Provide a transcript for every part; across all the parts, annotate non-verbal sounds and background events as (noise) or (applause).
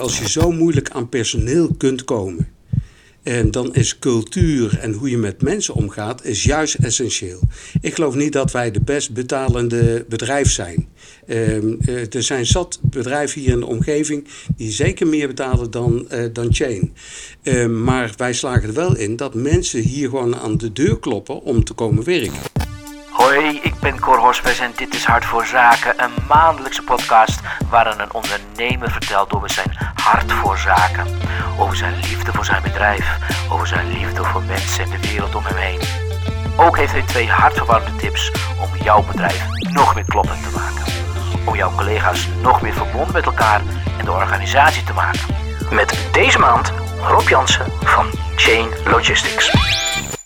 Als je zo moeilijk aan personeel kunt komen, en dan is cultuur en hoe je met mensen omgaat, is juist essentieel. Ik geloof niet dat wij de best betalende bedrijf zijn. Um, er zijn zat bedrijven hier in de omgeving die zeker meer betalen dan, uh, dan Chain. Um, maar wij slagen er wel in dat mensen hier gewoon aan de deur kloppen om te komen werken. Hoi, ik ben Cor Hospes en dit is Hart voor Zaken, een maandelijkse podcast waarin een ondernemer vertelt over zijn hart voor zaken, over zijn liefde voor zijn bedrijf, over zijn liefde voor mensen en de wereld om hem heen. Ook heeft hij twee hartverwarmende tips om jouw bedrijf nog meer kloppend te maken, om jouw collega's nog meer verbonden met elkaar en de organisatie te maken. Met deze maand Rob Jansen van Chain Logistics.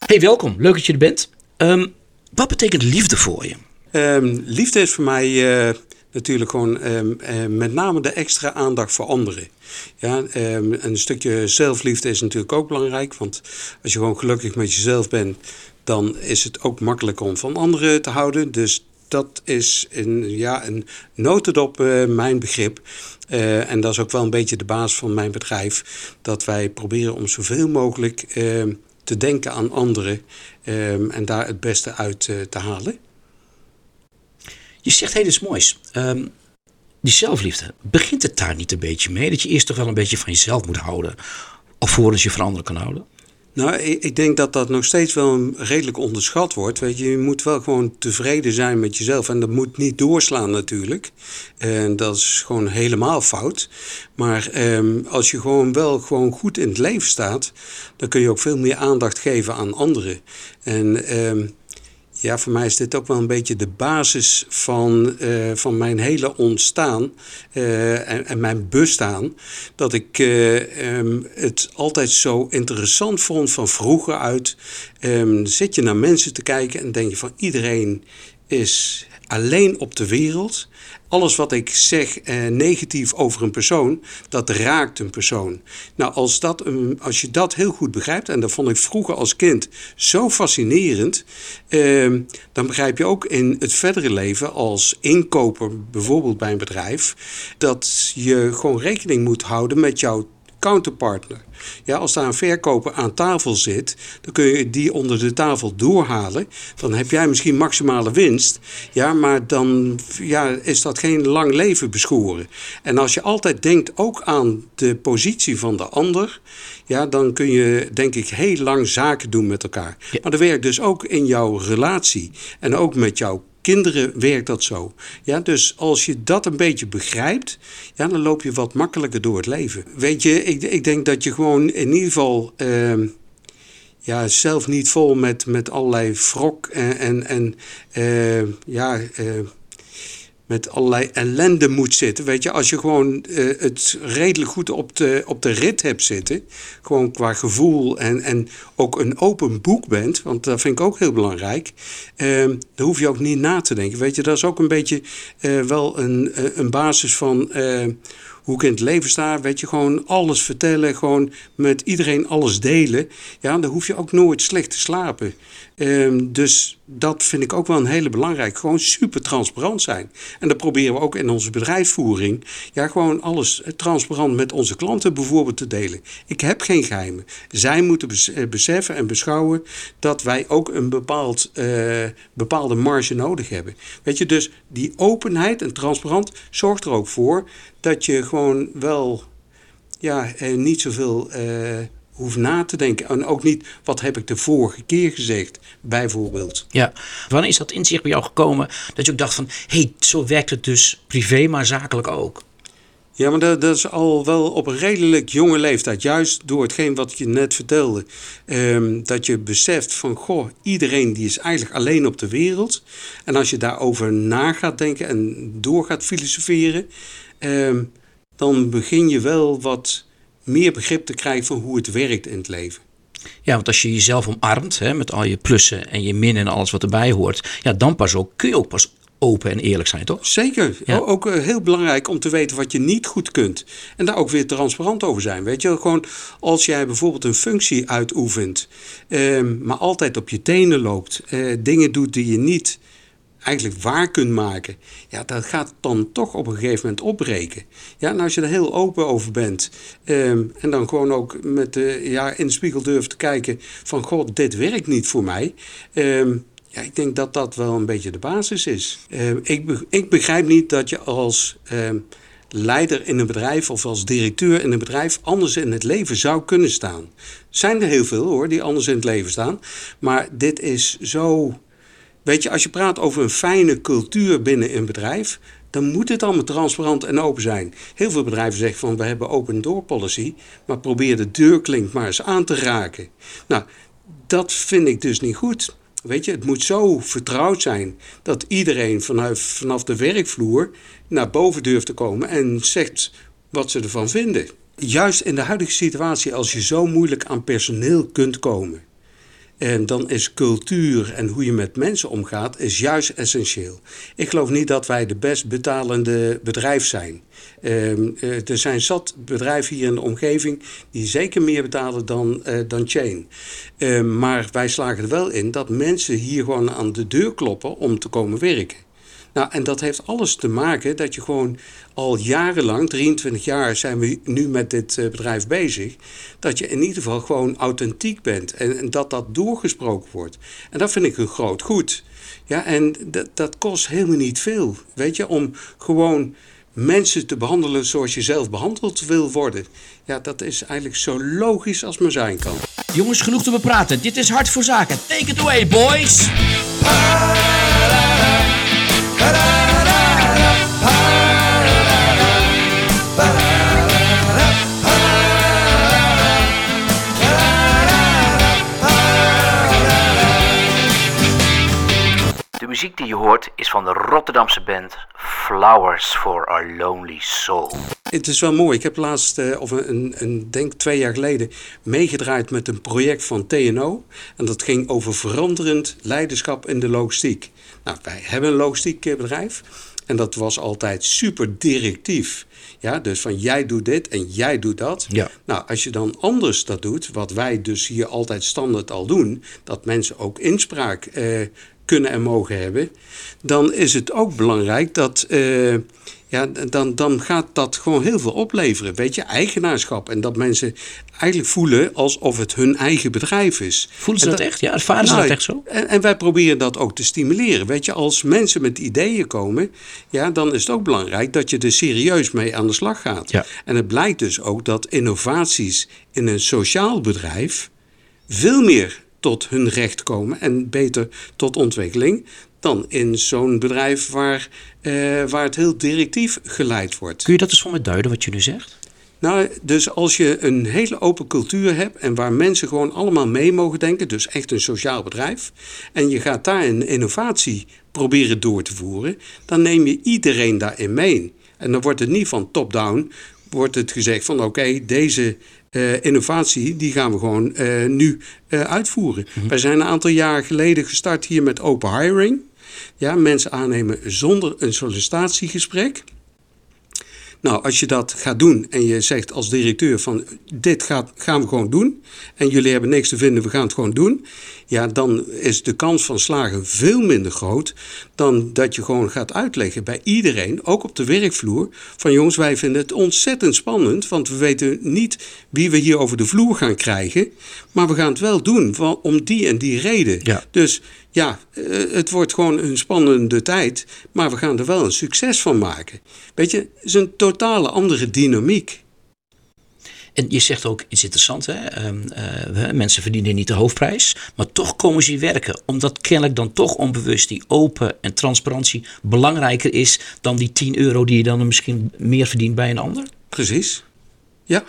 Hey, welkom. Leuk dat je er bent. Um, wat betekent liefde voor je? Um, liefde is voor mij uh, natuurlijk gewoon um, uh, met name de extra aandacht voor anderen. Ja, um, een stukje zelfliefde is natuurlijk ook belangrijk. Want als je gewoon gelukkig met jezelf bent, dan is het ook makkelijker om van anderen te houden. Dus dat is een, ja, een notendop uh, mijn begrip. En dat is ook wel een beetje de basis van mijn bedrijf. Dat wij proberen om zoveel mogelijk te denken aan anderen um, en daar het beste uit uh, te halen. Je zegt heel iets moois. Um, die zelfliefde, begint het daar niet een beetje mee? Dat je eerst toch wel een beetje van jezelf moet houden, alvorens je van anderen kan houden? Nou, ik denk dat dat nog steeds wel redelijk onderschat wordt. Weet je, je moet wel gewoon tevreden zijn met jezelf. En dat moet niet doorslaan natuurlijk. En dat is gewoon helemaal fout. Maar um, als je gewoon wel gewoon goed in het leven staat, dan kun je ook veel meer aandacht geven aan anderen. En um, ja, voor mij is dit ook wel een beetje de basis van, uh, van mijn hele ontstaan uh, en, en, mijn bestaan. Dat ik uh, um, het altijd zo interessant vond van vroeger uit. Um, zit je naar mensen te kijken en denk je van iedereen is alleen op de wereld. Alles wat ik zeg eh, negatief over een persoon, dat raakt een persoon. Nou, als, dat, als je dat heel goed begrijpt, en dat vond ik vroeger als kind zo fascinerend, eh, dan begrijp je ook in het verdere leven als inkoper, bijvoorbeeld bij een bedrijf, dat je gewoon rekening moet houden met jouw counterpartner. Ja, als daar een verkoper aan tafel zit, dan kun je die onder de tafel doorhalen. Dan heb jij misschien maximale winst. Ja, maar dan ja, is dat geen lang leven beschoren. En als je altijd denkt ook aan de positie van de ander, ja, dan kun je denk ik heel lang zaken doen met elkaar. Maar dat werkt dus ook in jouw relatie en ook met jouw kinderen werkt dat zo. Ja, dus als je dat een beetje begrijpt, ja, dan loop je wat makkelijker door het leven. Weet je, ik, ik denk dat je gewoon in ieder geval uh, ja, zelf niet vol met, met allerlei wrok en, en, en uh, ja. Uh, met allerlei ellende moet zitten. Weet je, als je gewoon uh, het redelijk goed op de, op de rit hebt zitten, gewoon qua gevoel en, en ook een open boek bent, want dat vind ik ook heel belangrijk, uh, dan hoef je ook niet na te denken. Weet je, dat is ook een beetje uh, wel een, een basis van hoe ik in het leven sta. Weet je, gewoon alles vertellen, gewoon met iedereen alles delen. Ja, dan hoef je ook nooit slecht te slapen. Um, dus dat vind ik ook wel een hele belangrijk. Gewoon super transparant zijn. En dat proberen we ook in onze bedrijfsvoering. Ja, gewoon alles transparant met onze klanten bijvoorbeeld te delen. Ik heb geen geheimen. Zij moeten beseffen en beschouwen dat wij ook een bepaald, uh, bepaalde marge nodig hebben. Weet je, dus die openheid en transparant zorgt er ook voor dat je gewoon wel ja, eh, niet zoveel uh, hoeft na te denken. En ook niet, wat heb ik de vorige keer gezegd, bijvoorbeeld. Ja, wanneer is dat inzicht bij jou gekomen dat je ook dacht van... hé, hey, zo werkt het dus privé, maar zakelijk ook? Ja, maar dat, is al wel op een redelijk jonge leeftijd. Juist door hetgeen wat je net vertelde. Um, dat je beseft van, goh, iedereen die is eigenlijk alleen op de wereld. En als je daarover na gaat denken en door gaat filosoferen... Um, dan begin je wel wat meer begrip te krijgen van hoe het werkt in het leven. Ja, want als je jezelf omarmt hè, met al je plussen en je min en alles wat erbij hoort, ja, dan pas ook kun je ook pas open en eerlijk zijn, toch? Zeker. Ja. Ook uh, heel belangrijk om te weten wat je niet goed kunt. En daar ook weer transparant over zijn. Weet je, gewoon als jij bijvoorbeeld een functie uitoefent, uh, maar altijd op je tenen loopt, uh, dingen doet die je niet eigenlijk waar kunt maken, ja, dat gaat dan toch op een gegeven moment opbreken. Ja, en als je er heel open over bent ehm, en dan gewoon ook met de, ja, in de spiegel durft te kijken van, god, dit werkt niet voor mij. Ehm, ja, ik denk dat dat wel een beetje de basis is. Ehm, ik, ik begrijp niet dat je als leider in een bedrijf of als directeur in een bedrijf anders in het leven zou kunnen staan. Zijn er heel veel hoor, die anders in het leven staan. Maar dit is zo. Weet je, als je praat over een fijne cultuur binnen een bedrijf, dan moet het allemaal transparant en open zijn. Heel veel bedrijven zeggen van we hebben open door policy, maar probeer de deurklink maar eens aan te raken. Nou, dat vind ik dus niet goed. Weet je, het moet zo vertrouwd zijn dat iedereen vanuit, vanaf de werkvloer naar boven durft te komen en zegt wat ze ervan vinden. Juist in de huidige situatie, als je zo moeilijk aan personeel kunt komen, en dan is cultuur en hoe je met mensen omgaat, is juist essentieel. Ik geloof niet dat wij de best betalende bedrijf zijn. Ehm, eh, er zijn zat bedrijven hier in de omgeving die zeker meer betalen dan, uh, dan Chain. Ehm, maar wij slagen er wel in dat mensen hier gewoon aan de deur kloppen om te komen werken. Nou, en dat heeft alles te maken dat je gewoon al jarenlang, 23 jaar zijn we nu met dit eh, bedrijf bezig, dat je in ieder geval gewoon authentiek bent en, en dat dat doorgesproken wordt. En dat vind ik een groot goed. Ja, en dat, dat kost helemaal niet veel, weet je, om gewoon mensen te behandelen zoals je zelf behandeld wil worden. Ja, dat is eigenlijk zo logisch als maar zijn kan. Jongens, genoeg te bepraten. Dit is Hart voor Zaken. Take it away, boys! Muziek die je hoort is van de Rotterdamse band Flowers for Our Lonely Soul. Het is wel mooi. Ik heb laatst, uh, of een, een, denk twee jaar geleden, meegedraaid met een project van TNO. En dat ging over veranderend leiderschap in de logistiek. Nou, wij hebben een logistiek bedrijf. En dat was altijd super directief. Ja, dus van jij doet dit en jij doet dat. Ja. Nou, als je dan anders dat doet, wat wij dus hier altijd standaard al doen, dat mensen ook inspraak eh, kunnen en mogen hebben, dan is het ook belangrijk dat. Eh, ja, dan, dan gaat dat gewoon heel veel opleveren. Weet je, eigenaarschap. En dat mensen eigenlijk voelen alsof het hun eigen bedrijf is. Voelen ze dat, echt? Ja, ervaren ze dat echt zo? En, en, wij proberen dat ook te stimuleren. Weet je, als mensen met ideeën komen, ja, dan is het ook belangrijk dat je er serieus mee aan de slag gaat. Ja. En het blijkt dus ook dat innovaties in een sociaal bedrijf veel meer tot hun recht komen en beter tot ontwikkeling dan in zo'n bedrijf waar, uh, waar het heel directief geleid wordt. Kun je dat eens voor me duiden wat je nu zegt? Nou, dus als je een hele open cultuur hebt en waar mensen gewoon allemaal mee mogen denken, dus echt een sociaal bedrijf, en je gaat daar een innovatie proberen door te voeren, dan neem je iedereen daarin mee. En dan wordt het niet van top-down, wordt het gezegd van oké, deze uh, innovatie, die gaan we gewoon uh, nu uh, uitvoeren. Mm Wij zijn een aantal jaar geleden gestart hier met open hiring. Ja, mensen aannemen zonder een sollicitatiegesprek. Nou, als je dat gaat doen en je zegt als directeur van dit gaat, gaan we gewoon doen en jullie hebben niks te vinden, we gaan het gewoon doen. Ja, dan is de kans van slagen veel minder groot dan dat je gewoon gaat uitleggen bij iedereen, ook op de werkvloer, van jongens, wij vinden het ontzettend spannend, want we weten niet wie we hier over de vloer gaan krijgen, maar we gaan het wel doen om die en die reden. Ja. Dus ja, eh, het wordt gewoon een spannende tijd, maar we gaan er wel een succes van maken. Weet je, het is een totale andere dynamiek. En je zegt ook iets interessants, hè? Uh, mensen verdienen niet de hoofdprijs, maar toch komen ze werken. Omdat kennelijk dan toch onbewust die open en transparantie belangrijker is dan die 10 euro die je dan misschien meer verdient bij een ander. Precies, ja.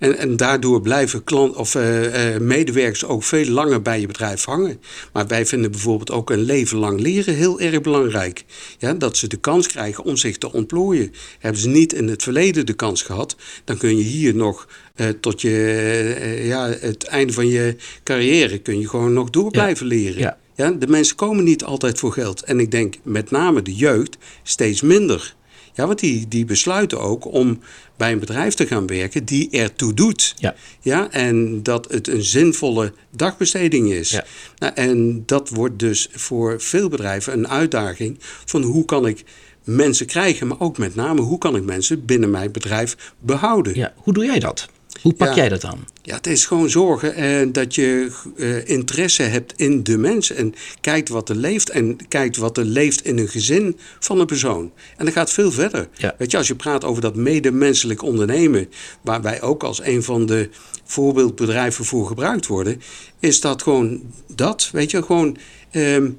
En, en daardoor blijven klant, of, uh, uh, medewerkers ook veel langer bij je bedrijf hangen. Maar wij vinden bijvoorbeeld ook een leven lang leren heel erg belangrijk. Ja, dat ze de kans krijgen om zich te ontplooien. Hebben ze niet in het verleden de kans gehad, dan kun je hier nog uh, tot je, ja, het einde van je carrière kun je gewoon nog door blijven ja. leren. Ja. Ja, de mensen komen niet altijd voor geld. En ik denk met name de jeugd steeds minder. Ja, want die, die besluiten ook om bij een bedrijf te gaan werken die ertoe doet. Ja. Ja, en dat het een zinvolle dagbesteding is. Ja. Nou, en dat wordt dus voor veel bedrijven een uitdaging van hoe kan ik mensen krijgen, maar ook met name hoe kan ik mensen binnen mijn bedrijf behouden. Ja, hoe doe jij dat? Hoe pak Ja. jij dat aan? Ja, het is gewoon zorgen eh, dat je eh, interesse hebt in de mens. En kijkt wat er leeft. En kijkt wat er leeft in een gezin van een persoon. En dat gaat veel verder. Ja. Weet je, als je praat over dat medemenselijk ondernemen. Waar wij ook als een van de voorbeeldbedrijven voor gebruikt worden. Is dat gewoon dat. Weet je, gewoon ehm,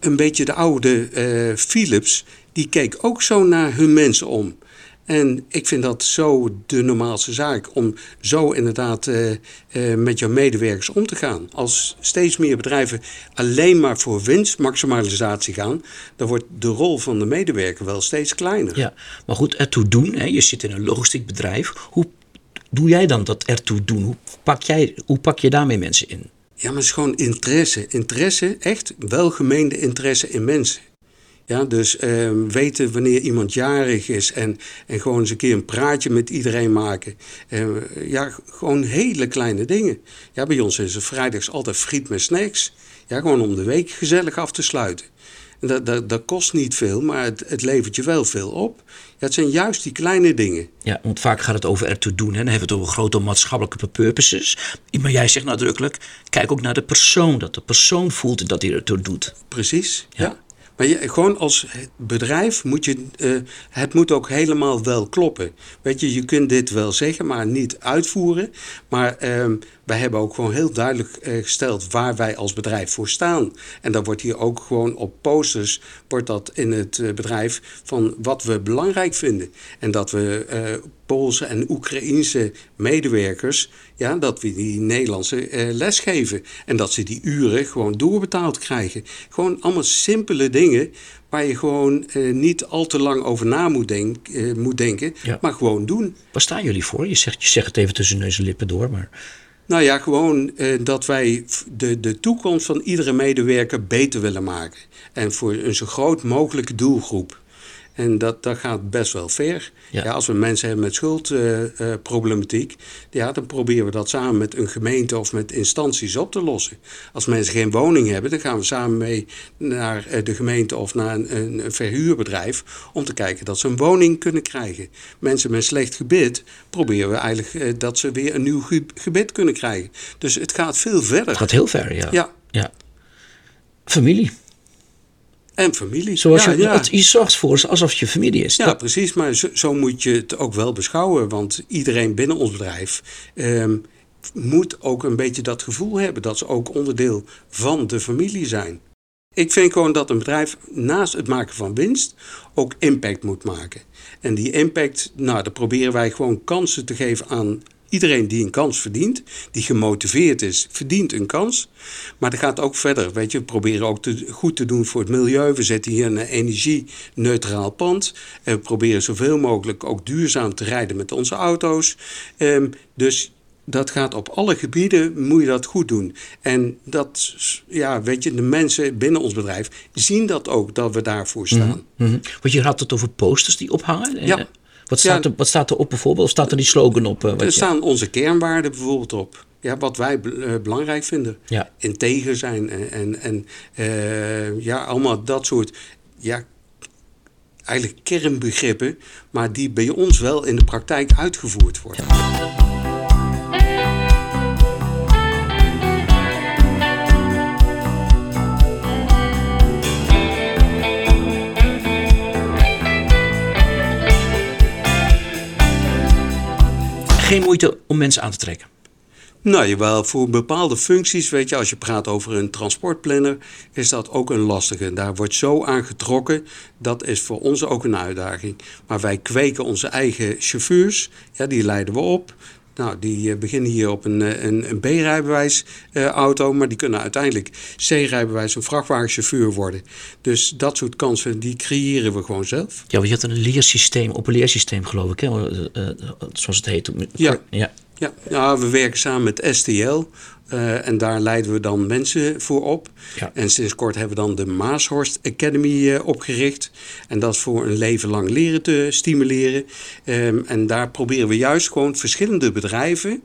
een beetje de oude eh, Philips. Die keek ook zo naar hun mensen om. En ik vind dat zo de normaalste zaak om zo inderdaad eh, eh, met jouw medewerkers om te gaan. Als steeds meer bedrijven alleen maar voor winstmaximalisatie gaan, dan wordt de rol van de medewerker wel steeds kleiner. Ja, maar goed, ertoe doen. Hè? Je zit in een logistiek bedrijf. Hoe doe jij dan dat ertoe doen? Hoe pak, jij, hoe pak je daarmee mensen in? Ja, maar het is gewoon interesse. Interesse, echt welgemeende interesse in mensen. Ja, dus eh, weten wanneer iemand jarig is en, en gewoon eens een keer een praatje met iedereen maken. Eh, ja, gewoon hele kleine dingen. Ja, bij ons is het vrijdags altijd friet met snacks. Ja, gewoon om de week gezellig af te sluiten. En dat, dat, dat kost niet veel, maar het, het levert je wel veel op. Ja, het zijn juist die kleine dingen. Ja, want vaak gaat het over ertoe doen. Hè? Dan hebben we het over grote maatschappelijke purposes. Maar jij zegt nadrukkelijk, kijk ook naar de persoon. Dat de persoon voelt dat hij ertoe doet. Precies, Ja. ja. Maar gewoon als bedrijf moet je, eh, het moet ook helemaal wel kloppen. Weet je, je kunt dit wel zeggen, maar niet uitvoeren. Maar ehm, wij hebben ook gewoon heel duidelijk eh, gesteld waar wij als bedrijf voor staan. En dan wordt hier ook gewoon op posters, wordt dat in het eh, bedrijf van wat we belangrijk vinden. En dat we Poolse en Oekraïense medewerkers, ja, dat we die Nederlandse eh, les geven. En dat ze die uren gewoon doorbetaald krijgen. Gewoon allemaal simpele dingen waar je gewoon eh, niet al te lang over na moet, denk, eh, moet denken, Ja. maar gewoon doen. Waar staan jullie voor? Je zegt, je zegt het even tussen neus en lippen door, maar... Nou ja, gewoon eh, dat wij de, de toekomst van iedere medewerker beter willen maken. En voor een zo groot mogelijke doelgroep. En dat, dat gaat best wel ver. Ja. Ja. als we mensen hebben met schuldproblematiek, ja, dan proberen we dat samen met een gemeente of met instanties op te lossen. Als mensen geen woning hebben, dan gaan we samen mee naar eh, de gemeente of naar een, een, verhuurbedrijf om te kijken dat ze een woning kunnen krijgen. Mensen met slecht gebit proberen we eigenlijk eh, dat ze weer een nieuw ge- gebit kunnen krijgen. Dus het gaat veel verder. Het gaat heel ver, ja. Ja. ja. Familie. En familie. Zoals ja, je, ja. het- je zorgt voor ze alsof je familie is. Ja, Dat- precies. Maar zo, zo moet je het ook wel beschouwen. Want iedereen binnen ons bedrijf ehm, moet ook een beetje dat gevoel hebben dat ze ook onderdeel van de familie zijn. Ik vind gewoon dat een bedrijf naast het maken van winst ook impact moet maken. En die impact, nou, dan proberen wij gewoon kansen te geven aan iedereen die een kans verdient, die gemotiveerd is, verdient een kans. Maar dat gaat ook verder. Weet je, we proberen ook te, goed te doen voor het milieu. We zetten hier een energie-neutraal pand. En we proberen zoveel mogelijk ook duurzaam te rijden met onze auto's. Ehm, dus dat gaat op alle gebieden, moet je dat goed doen. En dat, ja, weet je, de mensen binnen ons bedrijf zien dat ook, dat we daarvoor staan. Mhm. Want je had het over posters die ophangen. Eh, Ja. Wat staat, Ja. er, wat staat er op bijvoorbeeld? Of staat er die slogan op? eh, wat Er je- staan onze kernwaarden bijvoorbeeld op. Ja, wat wij eh, belangrijk vinden. Ja. Integer zijn en, en, en eh, ja, allemaal dat soort ja, eigenlijk kernbegrippen, maar die bij ons wel in de praktijk uitgevoerd worden. Geen moeite om mensen aan te trekken. Nou, jawel, voor bepaalde functies, weet je, als je praat over een transportplanner, is dat ook een lastige. Daar wordt zo aan getrokken, dat is voor ons ook een uitdaging. Maar wij kweken onze eigen chauffeurs, ja, die leiden we op. Nou, die eh, beginnen hier op een, eh, een, een B-rijbewijs eh, auto, maar die kunnen uiteindelijk C-rijbewijs, een vrachtwagenchauffeur worden. Dus dat soort kansen, die creëren we gewoon zelf. Ja, want je had een leersysteem, op een leersysteem geloof ik, hè? zoals het heet. Ja. ja. Ja, ja, we werken samen met STL. Eh, en daar leiden we dan mensen voor op. Ja. En sinds kort hebben we dan de Maashorst Academy eh, opgericht. En dat is voor een leven lang leren te stimuleren. Ehm, en daar proberen we juist gewoon verschillende bedrijven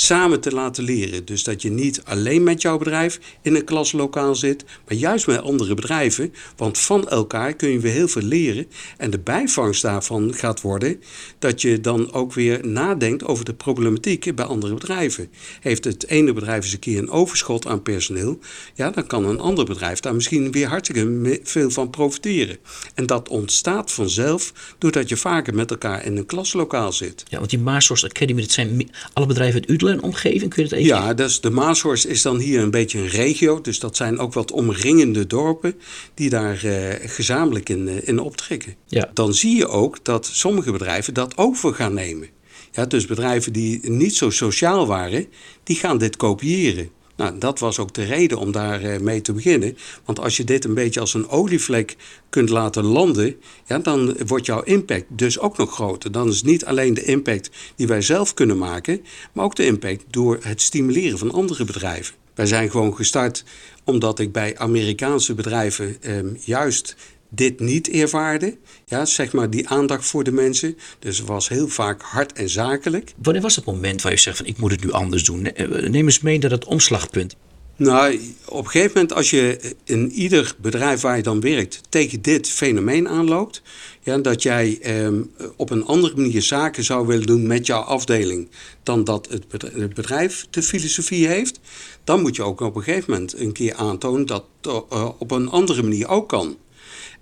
samen te laten leren. Dus dat je niet alleen met jouw bedrijf in een klaslokaal zit, maar juist met andere bedrijven. Want van elkaar kun je weer heel veel leren. En de bijvangst daarvan gaat worden dat je dan ook weer nadenkt over de problematiek bij andere bedrijven. Heeft het ene bedrijf eens een keer een overschot aan personeel, ja, dan kan een ander bedrijf daar misschien weer hartstikke veel van profiteren. En dat ontstaat vanzelf doordat je vaker met elkaar in een klaslokaal zit. Ja, want die Maasorst Academy, dat zijn alle bedrijven uit Utrecht en omgeving. Kun je dat even... Ja, dus de Maashorst is dan hier een beetje een regio. Dus dat zijn ook wat omringende dorpen die daar eh, gezamenlijk in, eh, in optrekken. Ja. Dan zie je ook dat sommige bedrijven dat over gaan nemen. Ja, dus bedrijven die niet zo sociaal waren, die gaan dit kopiëren. Nou, dat was ook de reden om daar eh, mee te beginnen. Want als je dit een beetje als een olievlek kunt laten landen, ja, dan wordt jouw impact dus ook nog groter. Dan is niet alleen de impact die wij zelf kunnen maken, maar ook de impact door het stimuleren van andere bedrijven. Wij zijn gewoon gestart omdat ik bij Amerikaanse bedrijven ehm, juist dit niet ervaarde. Ja, zeg maar die aandacht voor de mensen. Dus het was heel vaak hard en zakelijk. Wanneer was het moment waar je zegt van ik moet het nu anders doen? Eh, Neem eens mee naar het omslagpunt. Nou, op een gegeven moment als je in ieder bedrijf waar je dan werkt tegen dit fenomeen aanloopt, ja, dat jij ehm, op een andere manier zaken zou willen doen met jouw afdeling dan dat het bedrijf, de filosofie heeft, dan moet je ook op een gegeven moment een keer aantonen dat het uh, op een andere manier ook kan.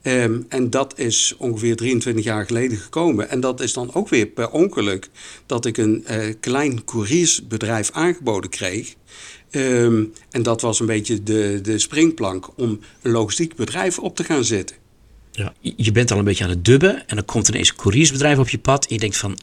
Um, en dat is ongeveer 23 jaar geleden gekomen. En dat is dan ook weer per ongeluk dat ik een uh, klein couriersbedrijf aangeboden kreeg. Um, en dat was een beetje de, de springplank om een logistiek bedrijf op te gaan zetten. Ja, je bent al een beetje aan het dubben en dan komt ineens een couriersbedrijf op je pad. En je denkt van,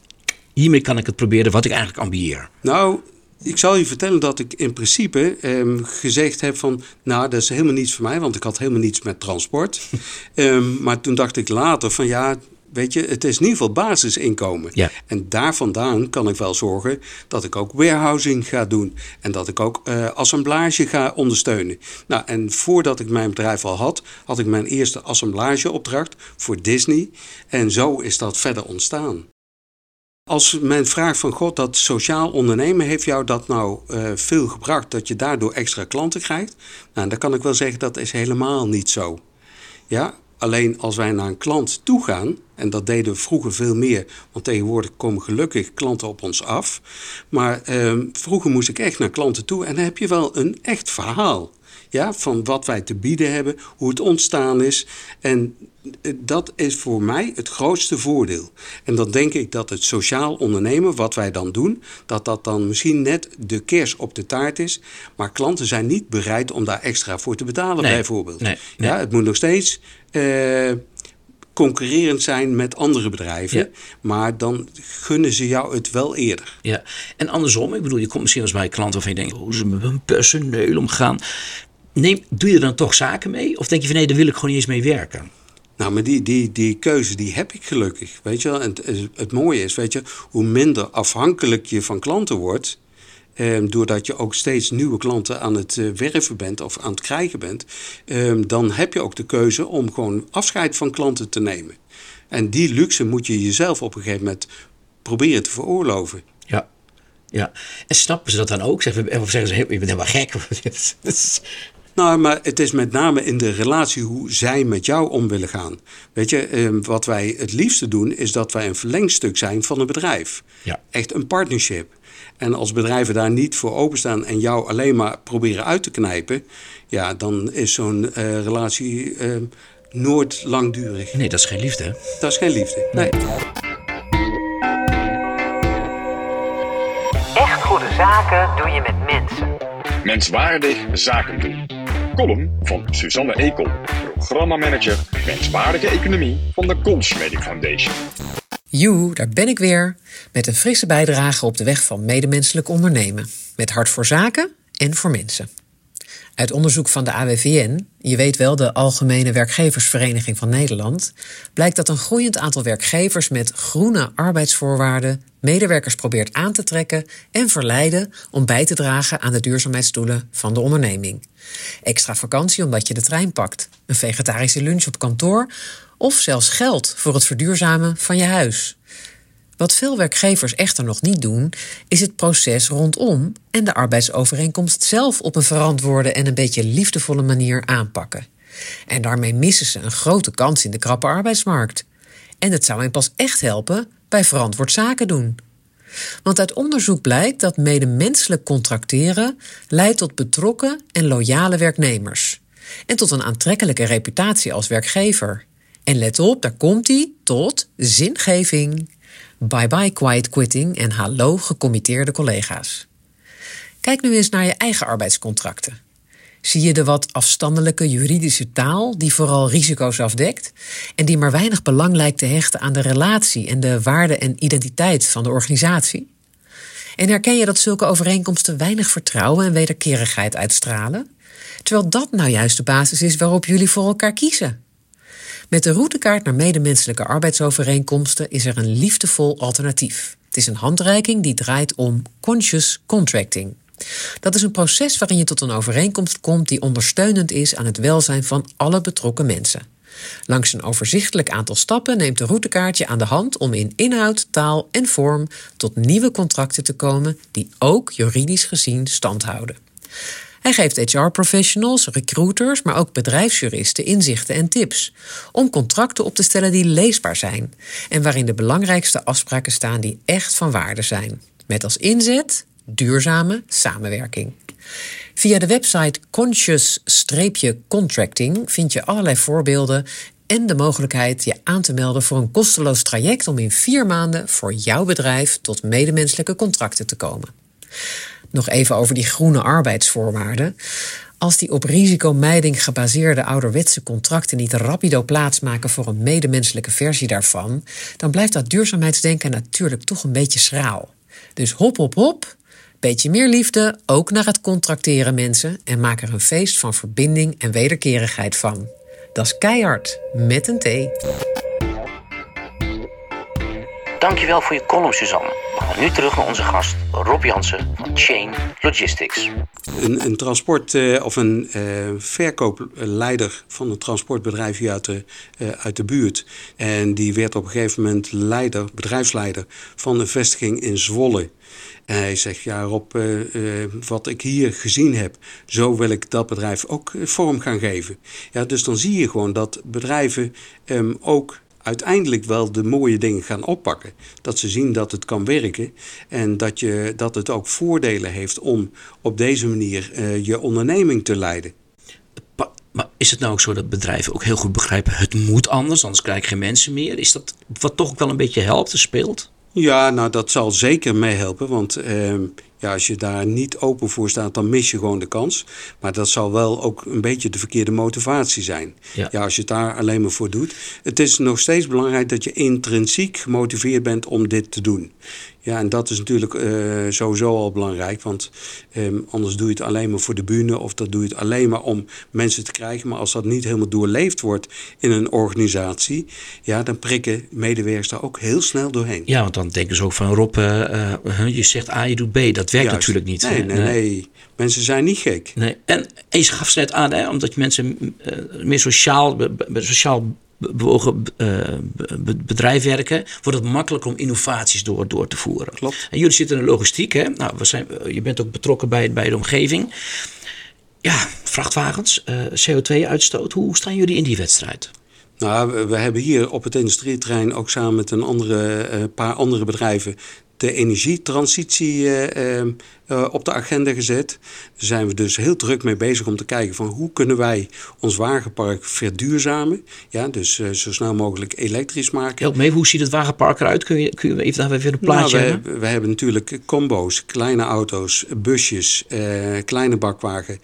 hiermee kan ik het proberen wat ik eigenlijk ambieer. Nou, ik zal je vertellen dat ik in principe um, gezegd heb van... nou, dat is helemaal niets voor mij, want ik had helemaal niets met transport. um, (laughs) maar toen dacht ik later van ja, weet je, het is in ieder geval basisinkomen. Ja. En daar vandaan kan ik wel zorgen dat ik ook warehousing ga doen. En dat ik ook uh, assemblage ga ondersteunen. Nou, en voordat ik mijn bedrijf al had, had ik mijn eerste assemblageopdracht voor Disney. En zo is dat verder ontstaan. Als men vraagt van God, dat sociaal ondernemen, heeft jou dat nou uh, veel gebracht dat je daardoor extra klanten krijgt? Nou, dan kan ik wel zeggen dat is helemaal niet zo. Ja, alleen als wij naar een klant toe gaan, en dat deden we vroeger veel meer, want tegenwoordig komen gelukkig klanten op ons af. Maar uh, vroeger moest ik echt naar klanten toe en dan heb je wel een echt verhaal. Ja, van wat wij te bieden hebben, hoe het ontstaan is. En dat is voor mij het grootste voordeel. En dan denk ik dat het sociaal ondernemen, wat wij dan doen, dat dat dan misschien net de kers op de taart is. Maar klanten zijn niet bereid om daar extra voor te betalen, nee, bijvoorbeeld. Nee, nee. Ja, het moet nog steeds. Uh, concurrerend zijn met andere bedrijven. Ja. Maar dan gunnen ze jou het wel eerder. Ja, en andersom, ik bedoel, je komt misschien als bij klanten waarvan je denkt, hoe ze met hun personeel omgaan. Neem, doe je er dan toch zaken mee? Of denk je van nee, daar wil ik gewoon niet eens mee werken? Nou, maar die, die, die keuze die heb ik gelukkig. Weet je wel? En het, het mooie is, weet je, hoe minder afhankelijk je van klanten wordt. Eh, doordat je ook steeds nieuwe klanten aan het uh, werven bent of aan het krijgen bent, eh, dan heb je ook de keuze om gewoon afscheid van klanten te nemen. En die luxe moet je jezelf op een gegeven moment proberen te veroorloven. Ja. Ja, en snappen ze dat dan ook? Zeggen, of zeggen ze, je bent helemaal gek? (laughs) Nou, maar het is met name in de relatie hoe zij met jou om willen gaan. Weet je, eh, wat wij het liefste doen, is dat wij een verlengstuk zijn van een bedrijf. Ja. Echt een partnership. En als bedrijven daar niet voor openstaan en jou alleen maar proberen uit te knijpen, ja, dan is zo'n uh, relatie uh, nooit langdurig. Nee, dat is geen liefde. Hè? Dat is geen liefde. Nee. Echt goede zaken doe je met mensen. Menswaardig zaken doen. Column van Suzanne Ekel, programmamanager Menswaardige Economie van de Consmedic Foundation. Joe, daar ben ik weer. Met een frisse bijdrage op de weg van medemenselijk ondernemen. Met hart voor zaken en voor mensen. Uit onderzoek van de AWVN, je weet wel de Algemene Werkgeversvereniging van Nederland, blijkt dat een groeiend aantal werkgevers met groene arbeidsvoorwaarden medewerkers probeert aan te trekken en verleiden om bij te dragen aan de duurzaamheidsdoelen van de onderneming. Extra vakantie omdat je de trein pakt, een vegetarische lunch op kantoor of zelfs geld voor het verduurzamen van je huis. Wat veel werkgevers echter nog niet doen, is het proces rondom en de arbeidsovereenkomst zelf op een verantwoorde en een beetje liefdevolle manier aanpakken. En daarmee missen ze een grote kans in de krappe arbeidsmarkt. En het zou hen pas echt helpen bij verantwoord zaken doen. Want uit onderzoek blijkt dat medemenselijk contracteren leidt tot betrokken en loyale werknemers. En tot een aantrekkelijke reputatie als werkgever. En let op, daar komt hij tot zingeving. Bye bye quiet quitting en hallo gecommitteerde collega's. Kijk nu eens naar je eigen arbeidscontracten. Zie je de wat afstandelijke juridische taal die vooral risico's afdekt en die maar weinig belang lijkt te hechten aan de relatie en de waarde en identiteit van de organisatie? En herken je dat zulke overeenkomsten weinig vertrouwen en wederkerigheid uitstralen? Terwijl dat nou juist de basis is waarop jullie voor elkaar kiezen. Met de routekaart naar medemenselijke arbeidsovereenkomsten is er een liefdevol alternatief. Het is een handreiking die draait om conscious contracting. Dat is een proces waarin je tot een overeenkomst komt die ondersteunend is aan het welzijn van alle betrokken mensen. Langs een overzichtelijk aantal stappen neemt de routekaart je aan de hand om in inhoud, taal en vorm tot nieuwe contracten te komen die ook juridisch gezien stand houden. Hij geeft HR-professionals, recruiters, maar ook bedrijfsjuristen inzichten en tips om contracten op te stellen die leesbaar zijn en waarin de belangrijkste afspraken staan die echt van waarde zijn. Met als inzet duurzame samenwerking. Via de website conscious-contracting vind je allerlei voorbeelden en de mogelijkheid je aan te melden voor een kosteloos traject om in vier maanden voor jouw bedrijf tot medemenselijke contracten te komen. Nog even over die groene arbeidsvoorwaarden. Als die op risicomijding gebaseerde ouderwetse contracten niet rapido plaatsmaken voor een medemenselijke versie daarvan, dan blijft dat duurzaamheidsdenken natuurlijk toch een beetje schraal. Dus hop, hop, hop. Beetje meer liefde, ook naar het contracteren mensen, en maak er een feest van verbinding en wederkerigheid van. Dat is keihard, met een T. Dankjewel voor je column, Suzanne. Nu terug naar onze gast Rob Jansen van Chain Logistics. Een, een transport- eh, of een eh, verkoopleider van een transportbedrijf hier uit de, eh, uit de buurt. En die werd op een gegeven moment leider, bedrijfsleider van een vestiging in Zwolle. En hij zegt, ja Rob, wat ik hier gezien heb, zo wil ik dat bedrijf ook vorm gaan geven. Ja, dus dan zie je gewoon dat bedrijven ehm, ook uiteindelijk wel de mooie dingen gaan oppakken. Dat ze zien dat het kan werken en dat, je, dat het ook voordelen heeft om op deze manier eh, je onderneming te leiden. Pa- Maar is het nou ook zo dat bedrijven ook heel goed begrijpen, het moet anders, anders krijg je geen mensen meer? Is dat wat toch ook wel een beetje helpt en speelt? Ja, nou dat zal zeker meehelpen, want ehm, ja, als je daar niet open voor staat, dan mis je gewoon de kans. Maar dat zal wel ook een beetje de verkeerde motivatie zijn. Ja. Ja, als je het daar alleen maar voor doet. Het is nog steeds belangrijk dat je intrinsiek gemotiveerd bent om dit te doen. Ja, en dat is natuurlijk eh, sowieso al belangrijk, want ehm, anders doe je het alleen maar voor de bühne of dat doe je het alleen maar om mensen te krijgen. Maar als dat niet helemaal doorleefd wordt in een organisatie, ja, dan prikken medewerkers daar ook heel snel doorheen. Ja, want dan denken ze ook van Rob, eh, eh, je zegt A, je doet B. Dat werkt Juist. natuurlijk niet. Nee, nee, nee. Mensen zijn niet gek. Nee. En, en je gaf ze net aan, hè, omdat je mensen meer sociaal, sociaal bewogen eh, be- be- bedrijf werken, wordt het makkelijker om innovaties door, door te voeren. Klopt. En jullie zitten in de logistiek, hè? Nou, we zijn, je bent ook betrokken bij, bij de omgeving. Ja, vrachtwagens, eh, CO2-uitstoot, hoe staan jullie in die wedstrijd? Nou, we, hebben hier op het industrieterrein ook samen met een andere, eh, paar andere bedrijven de energietransitie eh, eh, eh, op de agenda gezet. Daar zijn we dus heel druk mee bezig om te kijken van hoe kunnen wij ons wagenpark verduurzamen. Ja, dus eh, zo snel mogelijk elektrisch maken. Help mee, hoe ziet het wagenpark eruit? Kun je, kun je even daar weer een plaatje Nou, we, we hebben natuurlijk combo's, kleine auto's, busjes, kleine bakwagen,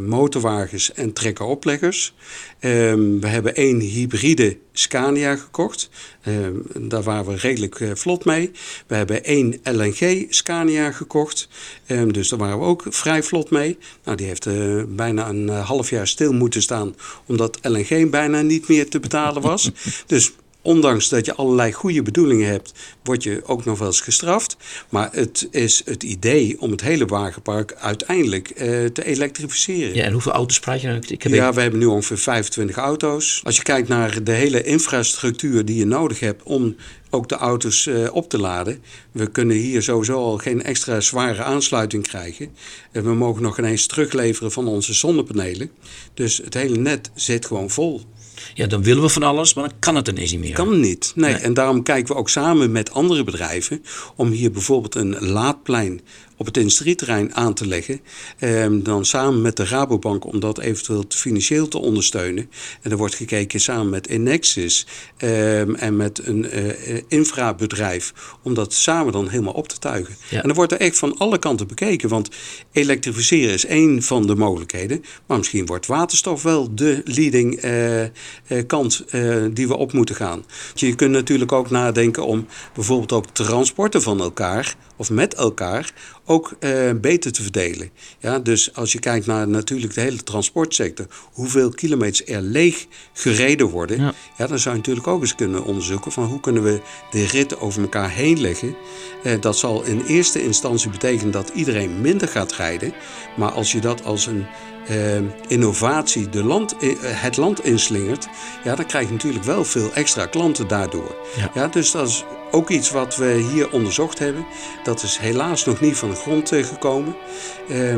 motorwagens en trekkeropleggers. Ehm, we hebben één hybride Scania gekocht. Ehm, daar waren we redelijk eh, vlot mee. We hebben één LNG Scania gekocht. Ehm, dus daar waren we ook vrij vlot mee. Nou, die heeft eh, bijna een eh, half jaar stil moeten staan. Omdat LNG bijna niet meer te betalen was. (laughs) dus ondanks dat je allerlei goede bedoelingen hebt, word je ook nog wel eens gestraft. Maar het is het idee om het hele wagenpark uiteindelijk eh, te elektrificeren. Ja, en hoeveel auto's praat je nou? Ik heb Ja, we hebben nu ongeveer 25 auto's. Als je kijkt naar de hele infrastructuur die je nodig hebt om ook de auto's eh, op te laden. We kunnen hier sowieso al geen extra zware aansluiting krijgen. En we mogen nog ineens terugleveren van onze zonnepanelen. Dus het hele net zit gewoon vol. Ja, dan willen we van alles, maar dan kan het ineens niet meer. Kan niet. Nee. En daarom kijken we ook samen met andere bedrijven om hier bijvoorbeeld een laadplein op het industrieterrein aan te leggen. Ehm, dan samen met de Rabobank om dat eventueel financieel te ondersteunen. En er wordt gekeken samen met Inexis ehm, en met een uh, infrabedrijf om dat samen dan helemaal op te tuigen. Ja. En dan wordt er echt van alle kanten bekeken. Want elektrificeren is één van de mogelijkheden. Maar misschien wordt waterstof wel de leading eh, eh, kant eh, die we op moeten gaan. Je kunt natuurlijk ook nadenken om bijvoorbeeld ook transporten van elkaar of met elkaar ook eh, beter te verdelen. Ja, dus als je kijkt naar natuurlijk de hele transportsector, hoeveel kilometers er leeg gereden worden, ja. Ja. dan zou je natuurlijk ook eens kunnen onderzoeken van hoe kunnen we de ritten over elkaar heen leggen. Eh, dat zal in eerste instantie betekenen dat iedereen minder gaat rijden, maar als je dat als een eh, innovatie de land, eh, het land inslingert, ja, dan krijg je natuurlijk wel veel extra klanten daardoor. Ja. dus dat is ook iets wat we hier onderzocht hebben. Dat is helaas nog niet van de grond eh, gekomen.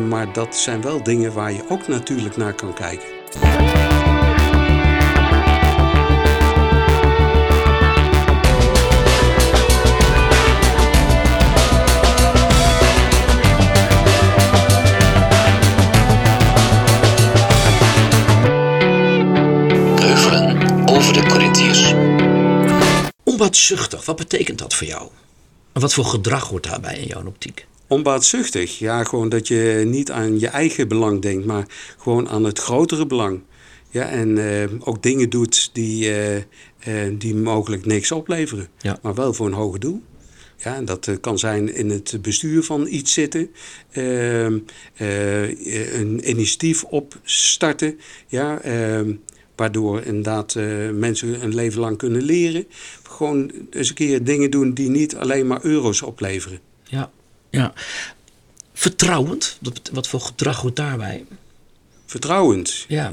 Maar dat zijn wel dingen waar je ook natuurlijk naar kan kijken. Onbaatzuchtig, wat betekent dat voor jou? En wat voor gedrag hoort daarbij in jouw optiek? Onbaatzuchtig, ja, gewoon dat je niet aan je eigen belang denkt, maar gewoon aan het grotere belang. Ja, en eh, ook dingen doet die, eh, die mogelijk niks opleveren, Ja. maar wel voor een hoger doel. Ja, en dat kan zijn in het bestuur van iets zitten, ehm, eh, een initiatief opstarten, ja, ehm, waardoor inderdaad eh, mensen een leven lang kunnen leren. Gewoon eens een keer dingen doen die niet alleen maar euro's opleveren. Ja, ja. Vertrouwend, wat, voor gedrag hoort daarbij? Vertrouwend. Ja,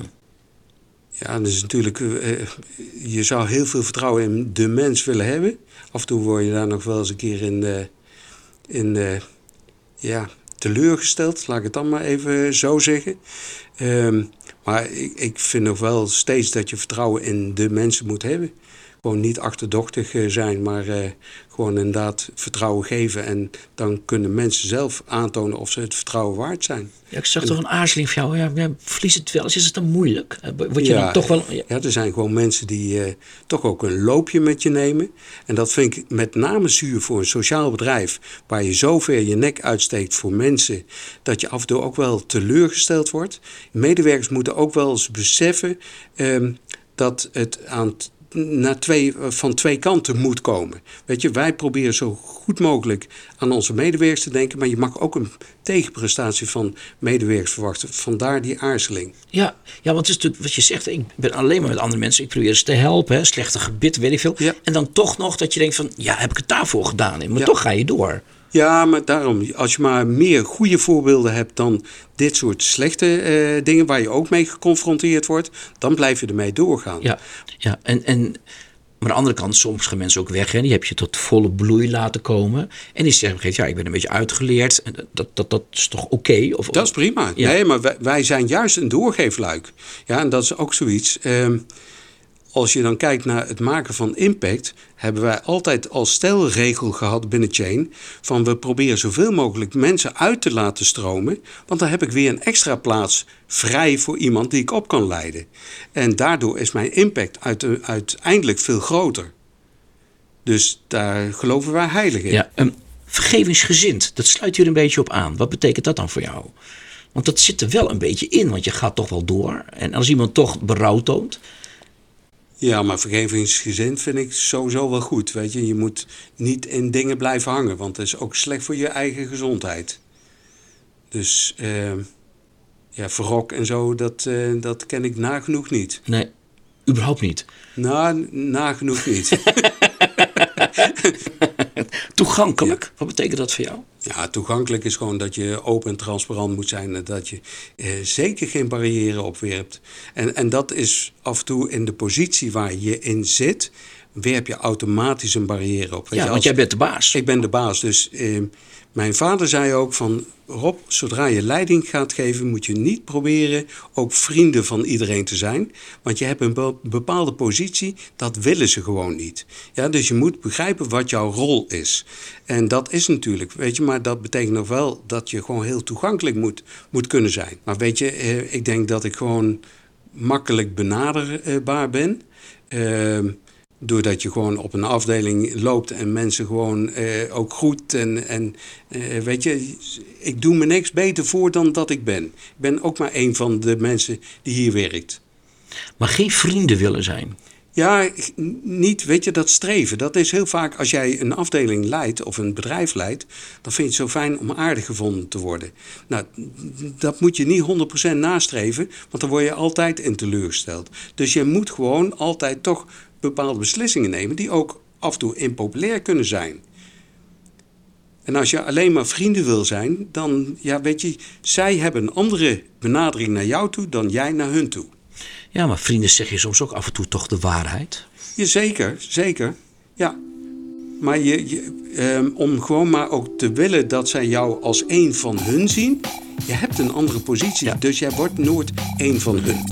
Ja, dat is natuurlijk. eh, je zou heel veel vertrouwen in de mens willen hebben. Af en toe word je daar nog wel eens een keer in, in ja, teleurgesteld. Laat ik het dan maar even zo zeggen. Ehm, maar ik, ik vind nog wel steeds dat je vertrouwen in de mensen moet hebben. Gewoon niet achterdochtig eh, zijn, maar eh, gewoon inderdaad vertrouwen geven. En dan kunnen mensen zelf aantonen of ze het vertrouwen waard zijn. ja ik zag toch een aarzeling van jou. Ja, ja, verlies het wel eens, is het dan moeilijk? Eh, Word je Ja, dan toch wel... Ja, Ja, er zijn gewoon mensen die toch ook een loopje met je nemen. En dat vind ik met name zuur voor een sociaal bedrijf. Waar je zo ver je nek uitsteekt voor mensen. Dat je af en toe ook wel teleurgesteld wordt. Medewerkers moeten ook wel eens beseffen ehm, dat het aan t- naar twee, van twee kanten moet komen. Weet je, wij proberen zo goed mogelijk aan onze medewerkers te denken. Maar je mag ook een tegenprestatie van medewerkers verwachten. Vandaar die aarzeling. ja, ja, want het is natuurlijk wat je zegt. Ik ben alleen maar met andere mensen. Ik probeer ze te helpen. Hè, slechte gebit, weet ik veel. Ja. En dan toch nog dat je denkt van... Ja, heb ik het daarvoor gedaan? Maar Ja. toch ga je door. Ja, maar daarom, als je maar meer goede voorbeelden hebt dan dit soort slechte eh, dingen waar je ook mee geconfronteerd wordt, dan blijf je ermee doorgaan. Ja, ja. En, en, maar aan de andere kant, soms gaan mensen ook weg. Hè. Die heb je tot volle bloei laten komen. En die zeggen ja, ik ben een beetje uitgeleerd. En dat, dat, dat is toch oké? Of, Dat is prima. Ja. Nee, maar wij, wij zijn juist een doorgeefluik. Ja, en dat is ook zoiets. ehm, als je dan kijkt naar het maken van impact, hebben wij altijd als stelregel gehad binnen Chain van we proberen zoveel mogelijk mensen uit te laten stromen, want dan heb ik weer een extra plaats vrij voor iemand die ik op kan leiden. En daardoor is mijn impact uit- uiteindelijk veel groter. Dus daar geloven wij heilig in. Ja, um, vergevingsgezind, dat sluit hier een beetje op aan. Wat betekent dat dan voor jou? Want dat zit er wel een beetje in, want je gaat toch wel door. En als iemand toch berouw toont, Ja, maar vergevingsgezind vind ik sowieso wel goed. Weet je, je moet niet in dingen blijven hangen, want dat is ook slecht voor je eigen gezondheid. Dus eh, ja, verrok en zo, dat, eh, dat ken ik nagenoeg niet. Nee, überhaupt niet. Nou, nagenoeg niet. (laughs) (laughs) Toegankelijk, wat betekent dat voor jou? Ja, toegankelijk is gewoon dat je open en transparant moet zijn en dat je eh, zeker geen barrière opwerpt. En, en dat is af en toe in de positie waar je in zit, werp je automatisch een barrière op. Weet Ja, je, want jij bent de baas. Ik ben de baas, dus eh, mijn vader zei ook van... Rob, zodra je leiding gaat geven, moet je niet proberen ook vrienden van iedereen te zijn. Want je hebt een be- bepaalde positie, dat willen ze gewoon niet. Ja, dus je moet begrijpen wat jouw rol is. En dat is natuurlijk, weet je, maar dat betekent nog wel dat je gewoon heel toegankelijk moet, moet kunnen zijn. Maar weet je, eh, ik denk dat ik gewoon makkelijk benaderbaar ben. Ehm, doordat je gewoon op een afdeling loopt en mensen gewoon eh, ook groet. En, en eh, weet je, ik doe me niks beter voor dan dat ik ben. Ik ben ook maar een van de mensen die hier werkt. Maar geen vrienden willen zijn. Ja, niet, weet je, dat streven. Dat is heel vaak als jij een afdeling leidt of een bedrijf leidt, dan vind je het zo fijn om aardig gevonden te worden. Nou, dat moet je niet 100% nastreven, want dan word je altijd in teleurgesteld. Dus je moet gewoon altijd toch bepaalde beslissingen nemen die ook af en toe impopulair kunnen zijn. En als je alleen maar vrienden wil zijn, dan, ja, weet je, zij hebben een andere benadering naar jou toe dan jij naar hun toe. Ja, maar vrienden zeg je soms ook af en toe toch de waarheid. Ja, zeker, zeker. Ja. Maar je, je, ehm, om gewoon maar ook te willen dat zij jou als een van hun zien, je hebt een andere positie. Dus jij wordt nooit een van hun.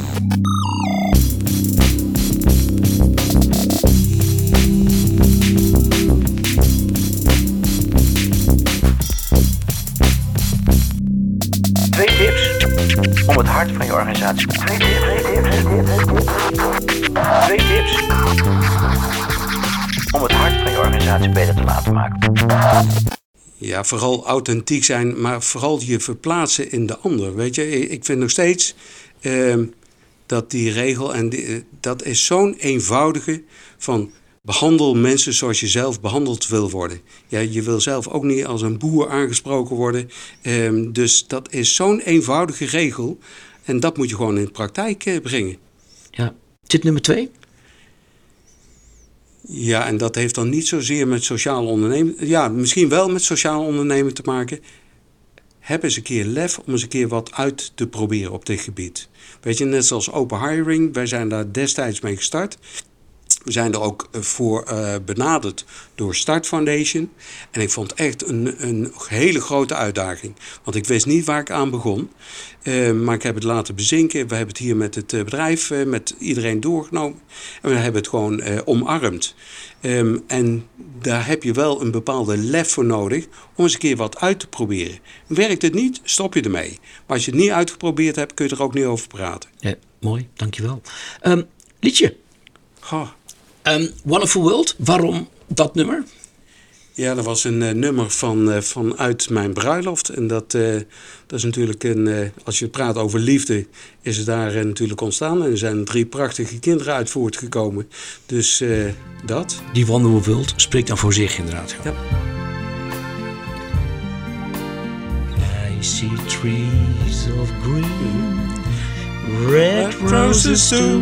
Het hart van je organisatie. Twee tips, om het hart van je organisatie beter te laten maken. Ja, vooral authentiek zijn, maar vooral je verplaatsen in de ander. Weet je, ik vind nog steeds ehm, dat die regel, en eh, dat is zo'n eenvoudige van behandel mensen zoals je zelf behandeld wil worden. Ja, je wil zelf ook niet als een boer aangesproken worden. Ehm, dus dat is zo'n eenvoudige regel. En dat moet je gewoon in de praktijk eh, brengen. Ja. Tip nummer twee. Ja, en dat heeft dan niet zozeer met sociaal ondernemen. Ja, misschien wel met sociaal ondernemen te maken. Heb eens een keer lef om eens een keer wat uit te proberen op dit gebied. Weet je, net zoals open hiring, wij zijn daar destijds mee gestart. We zijn er ook eh, voor eh, benaderd door Start Foundation. En ik vond het echt een, een hele grote uitdaging. Want ik wist niet waar ik aan begon. Eh, maar ik heb het laten bezinken. We hebben het hier met het bedrijf, met iedereen doorgenomen. En we hebben het gewoon omarmd. Ehm, en daar heb je wel een bepaalde lef voor nodig om eens een keer wat uit te proberen. Werkt het niet, stop je ermee. Maar als je het niet uitgeprobeerd hebt, kun je er ook niet over praten. Ja, mooi, dankjewel. Ehm liedje. Goh. Ehm, Wonderful World. Waarom dat nummer? Ja, dat was een eh, nummer van, eh, vanuit mijn bruiloft. En dat, eh, dat is natuurlijk een. eh, als je praat over liefde, is het daar natuurlijk ontstaan. En er zijn drie prachtige kinderen uit voortgekomen. Dus eh, dat. Die Wonderful World spreekt dan voor zich inderdaad. Ja. I see trees of green, red roses too.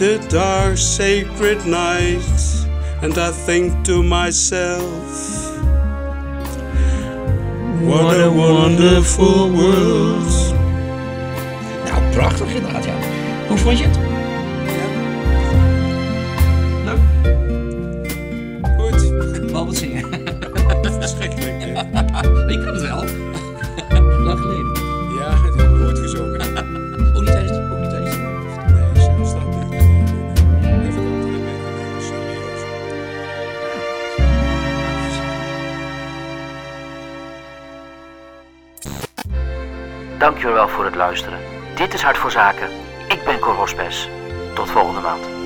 the dark sacred night. And I think to myself, what a wonderful world. Nou, prachtig inderdaad, ja. Hoe vond je het? Dankjewel voor het luisteren. Dit is Hart voor Zaken. Ik ben Cor Hospes. Tot volgende maand.